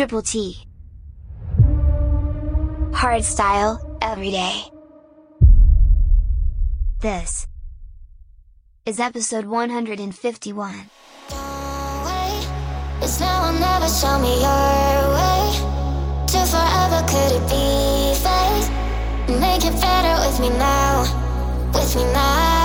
Triple T. Hardstyle, every day. This is episode 151. It's now or never, show me your way To forever, could it be fate? Make it better with me now With me now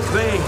the.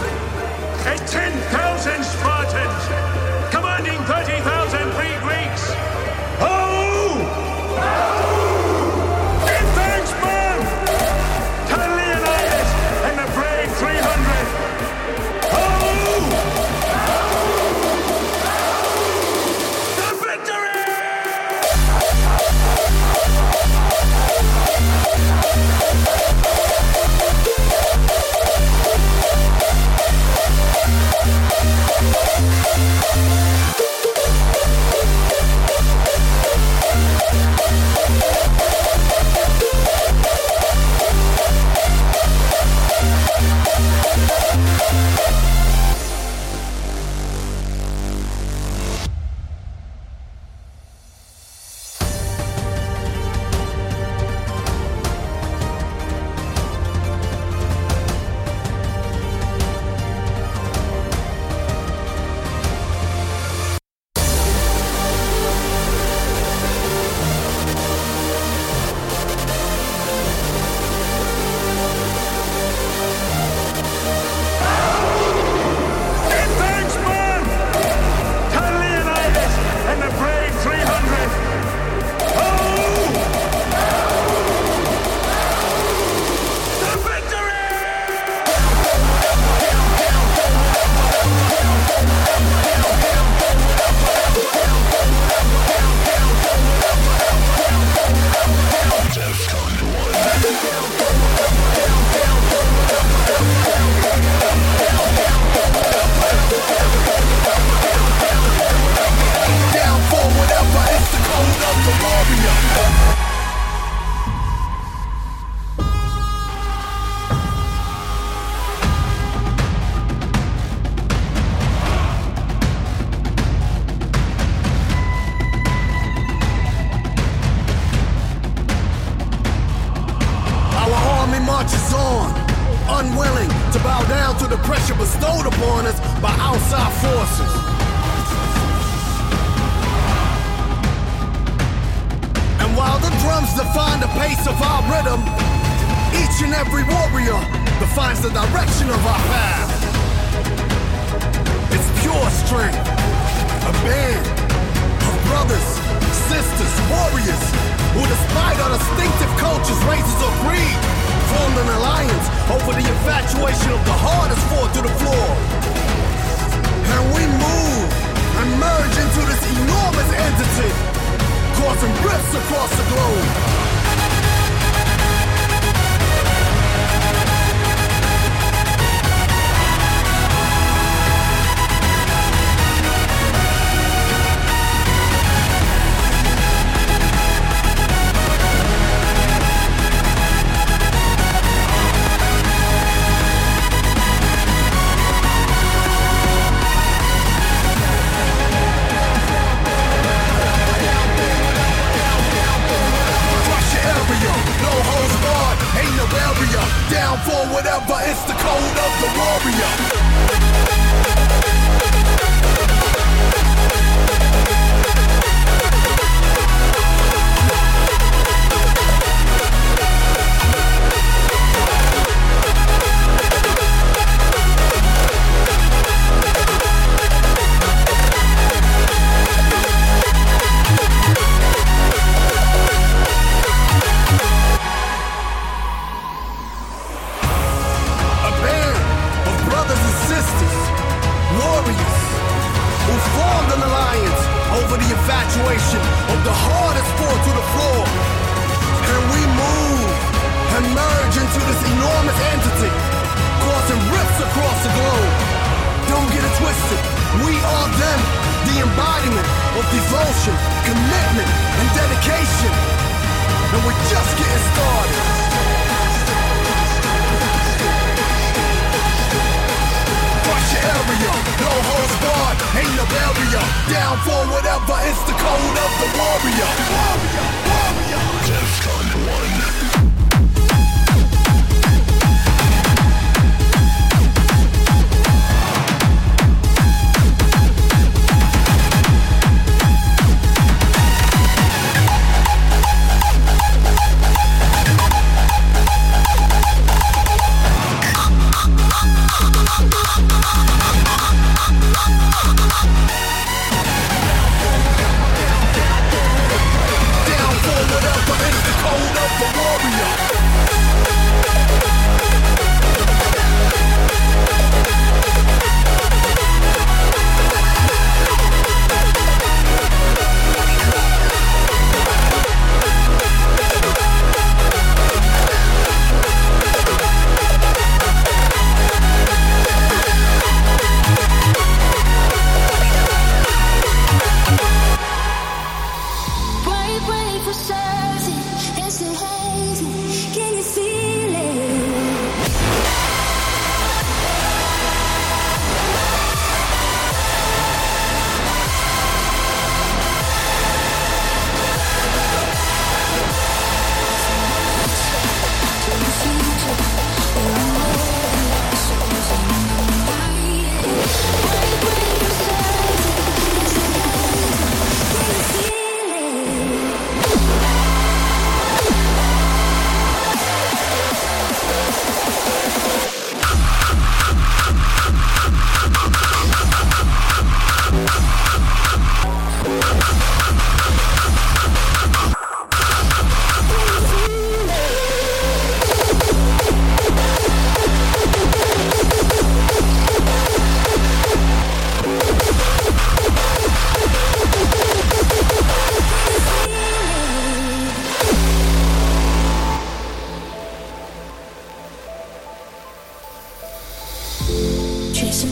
The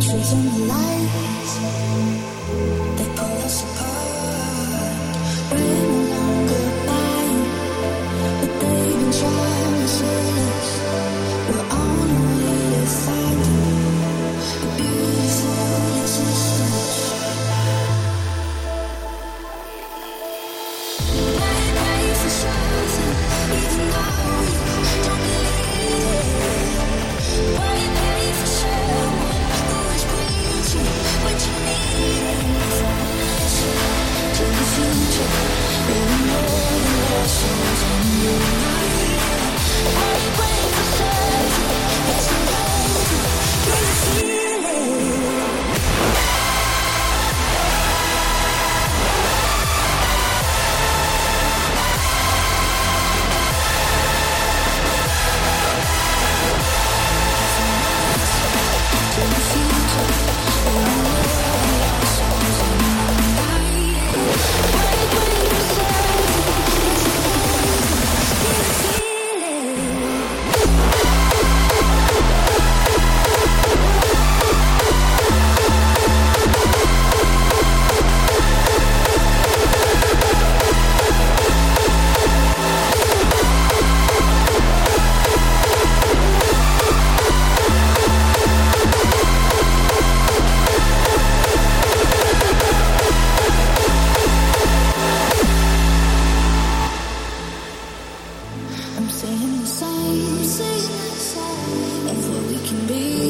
truth and the lies, they pull us apart. music of what we can be.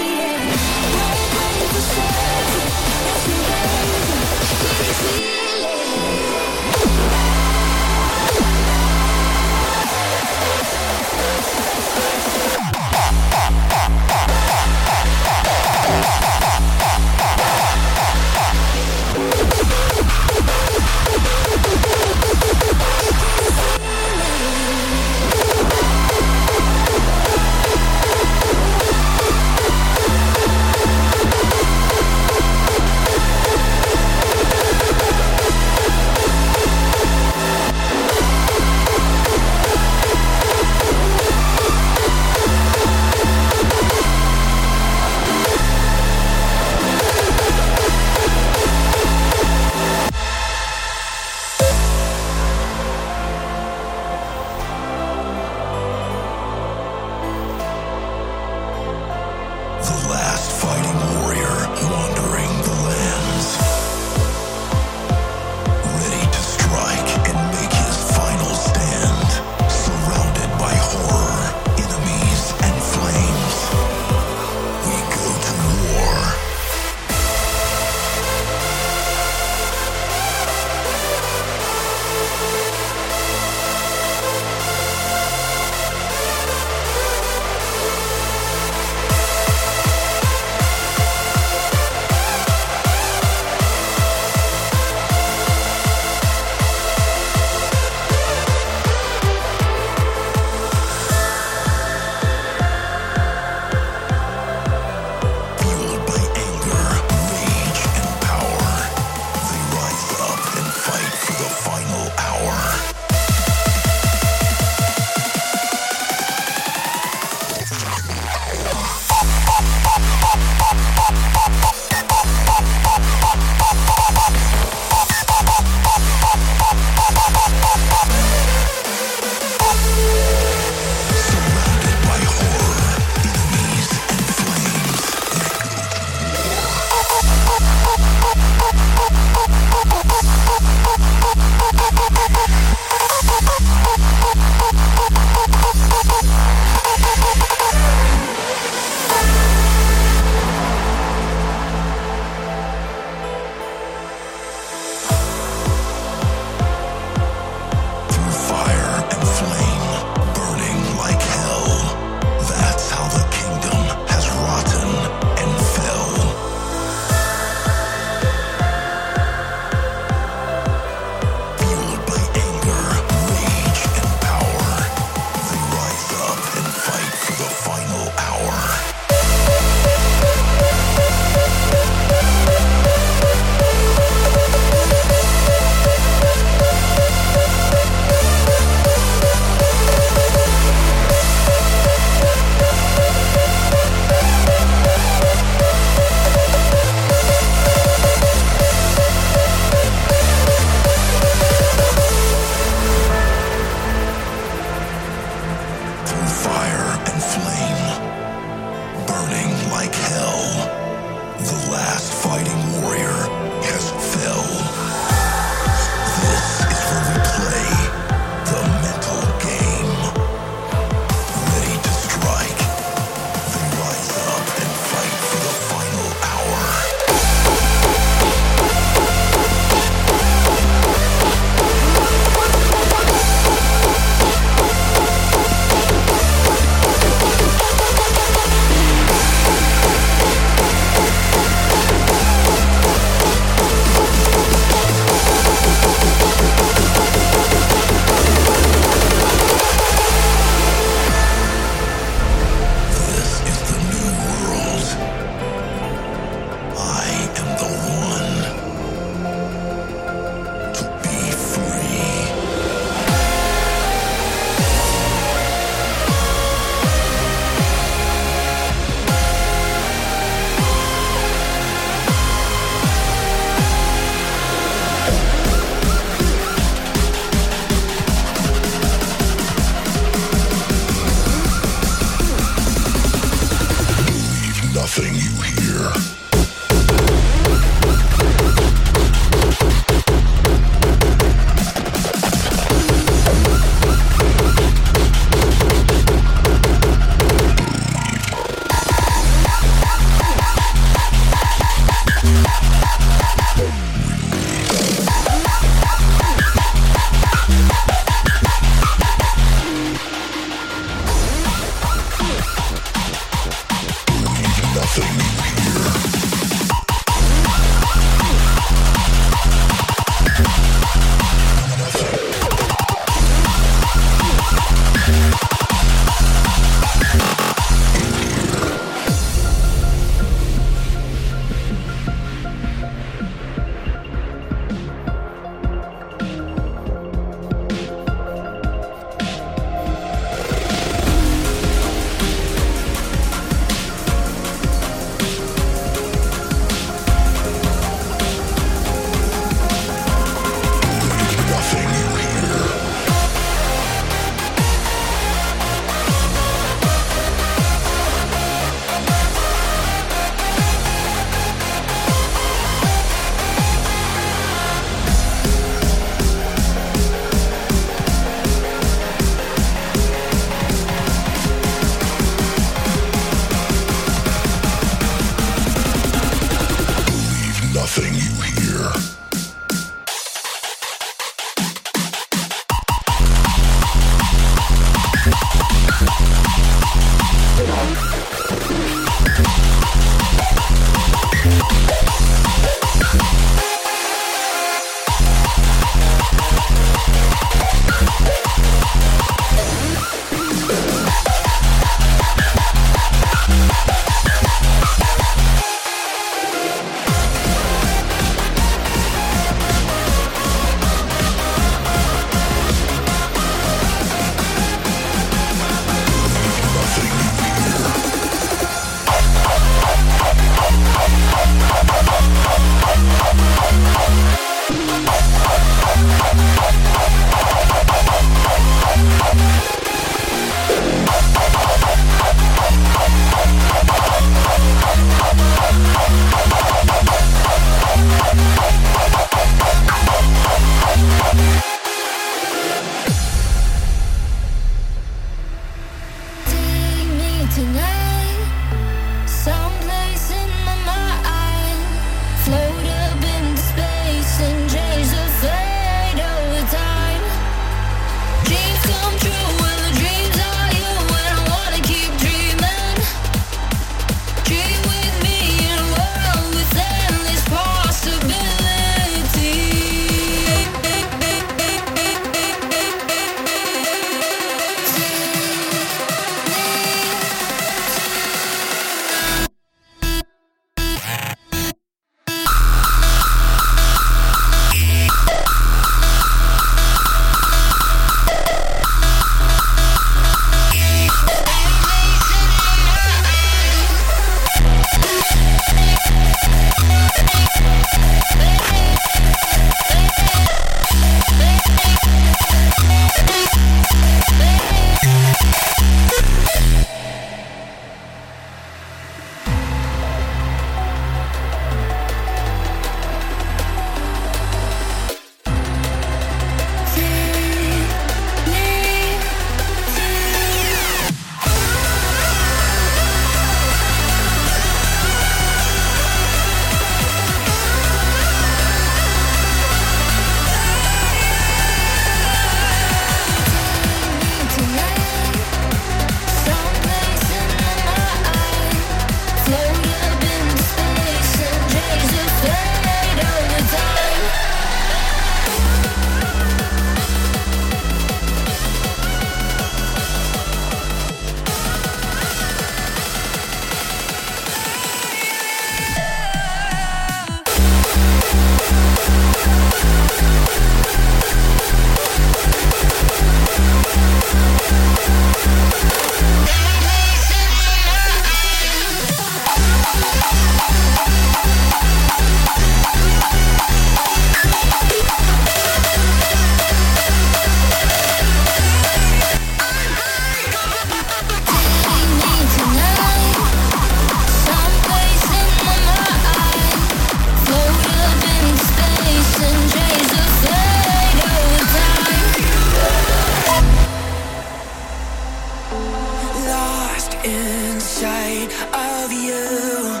inside of you.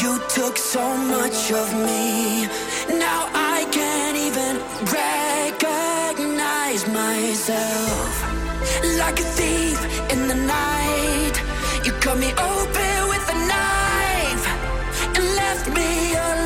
You took so much of me. Now I can't even recognize myself. Like a thief in the night, you cut me open with a knife and left me alone.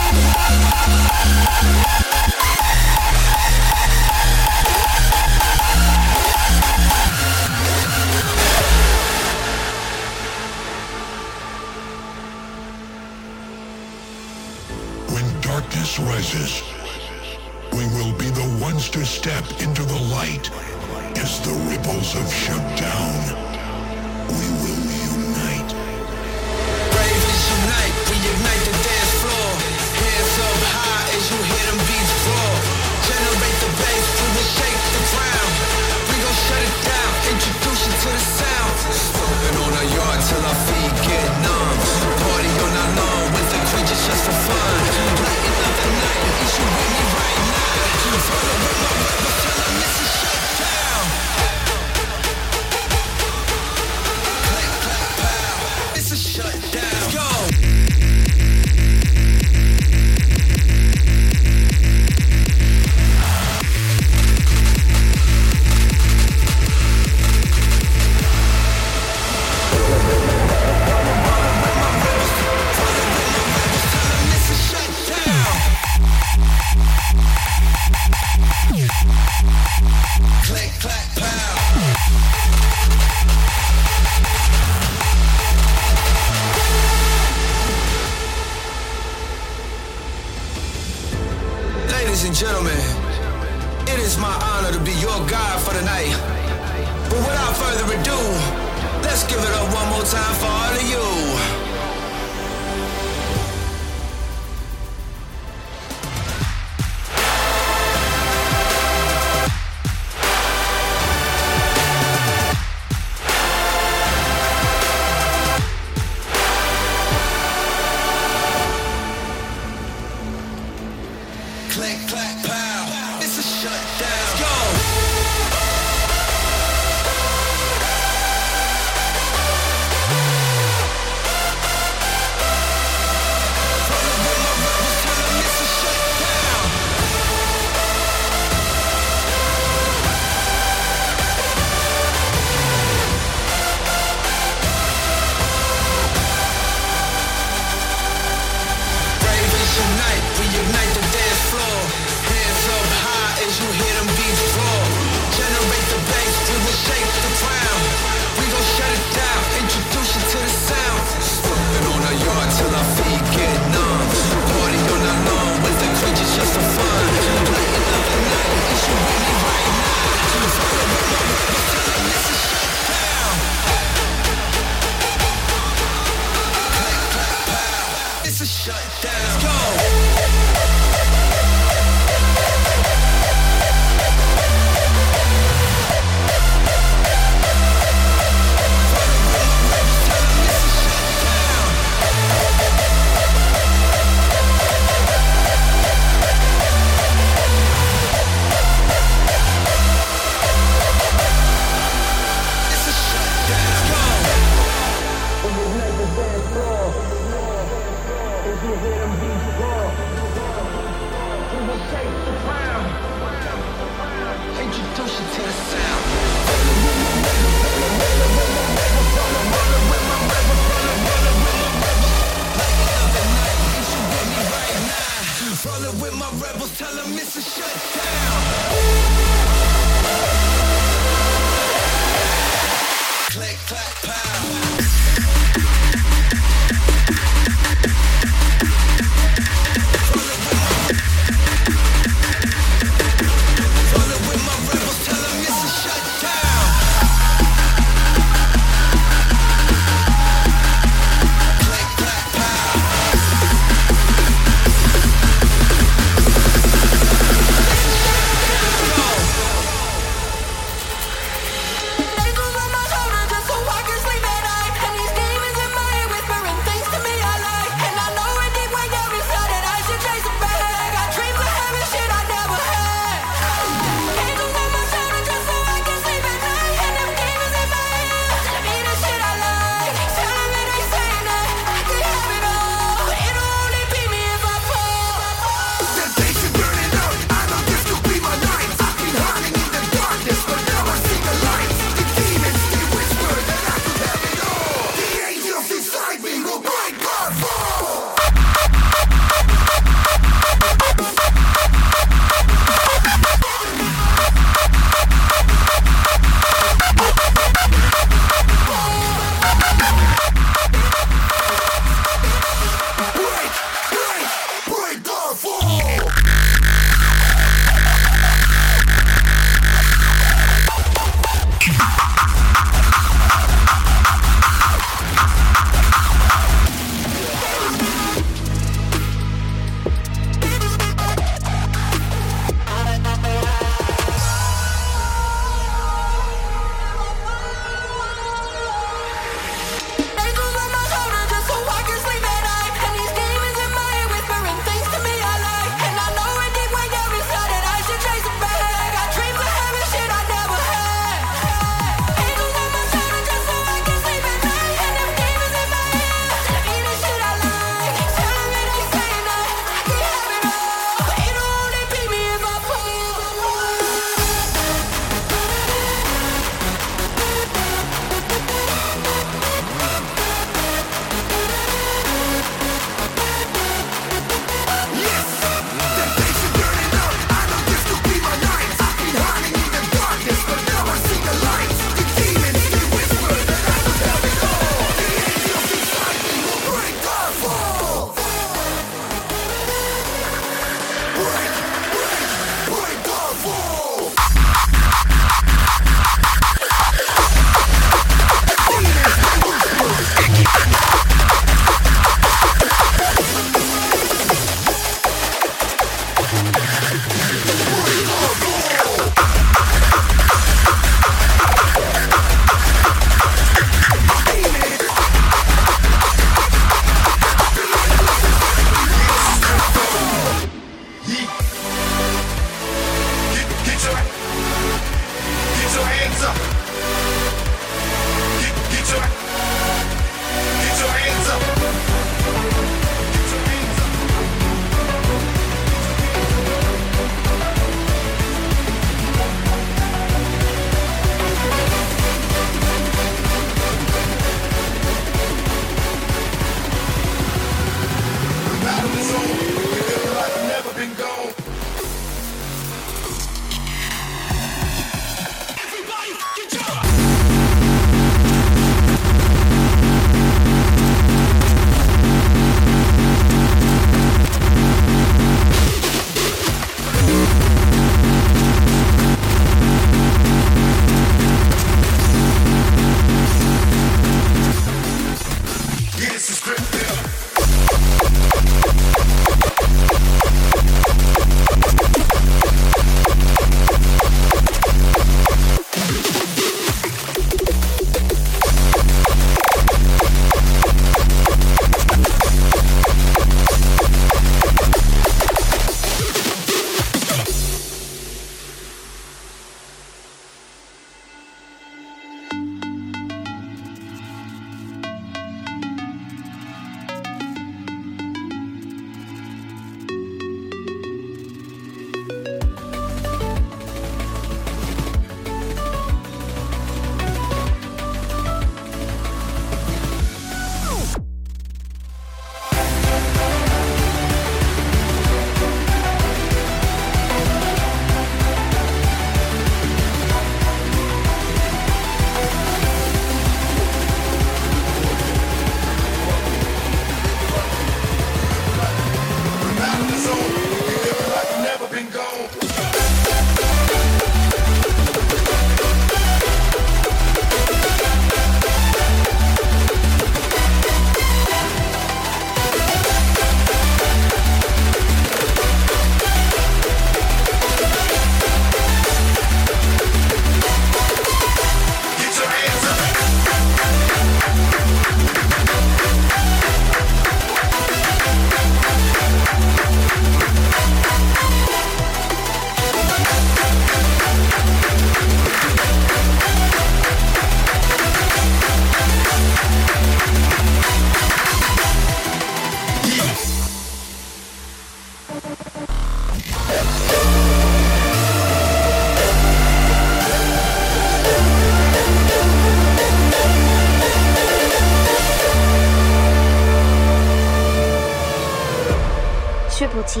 T.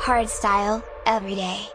Hardstyle, every day.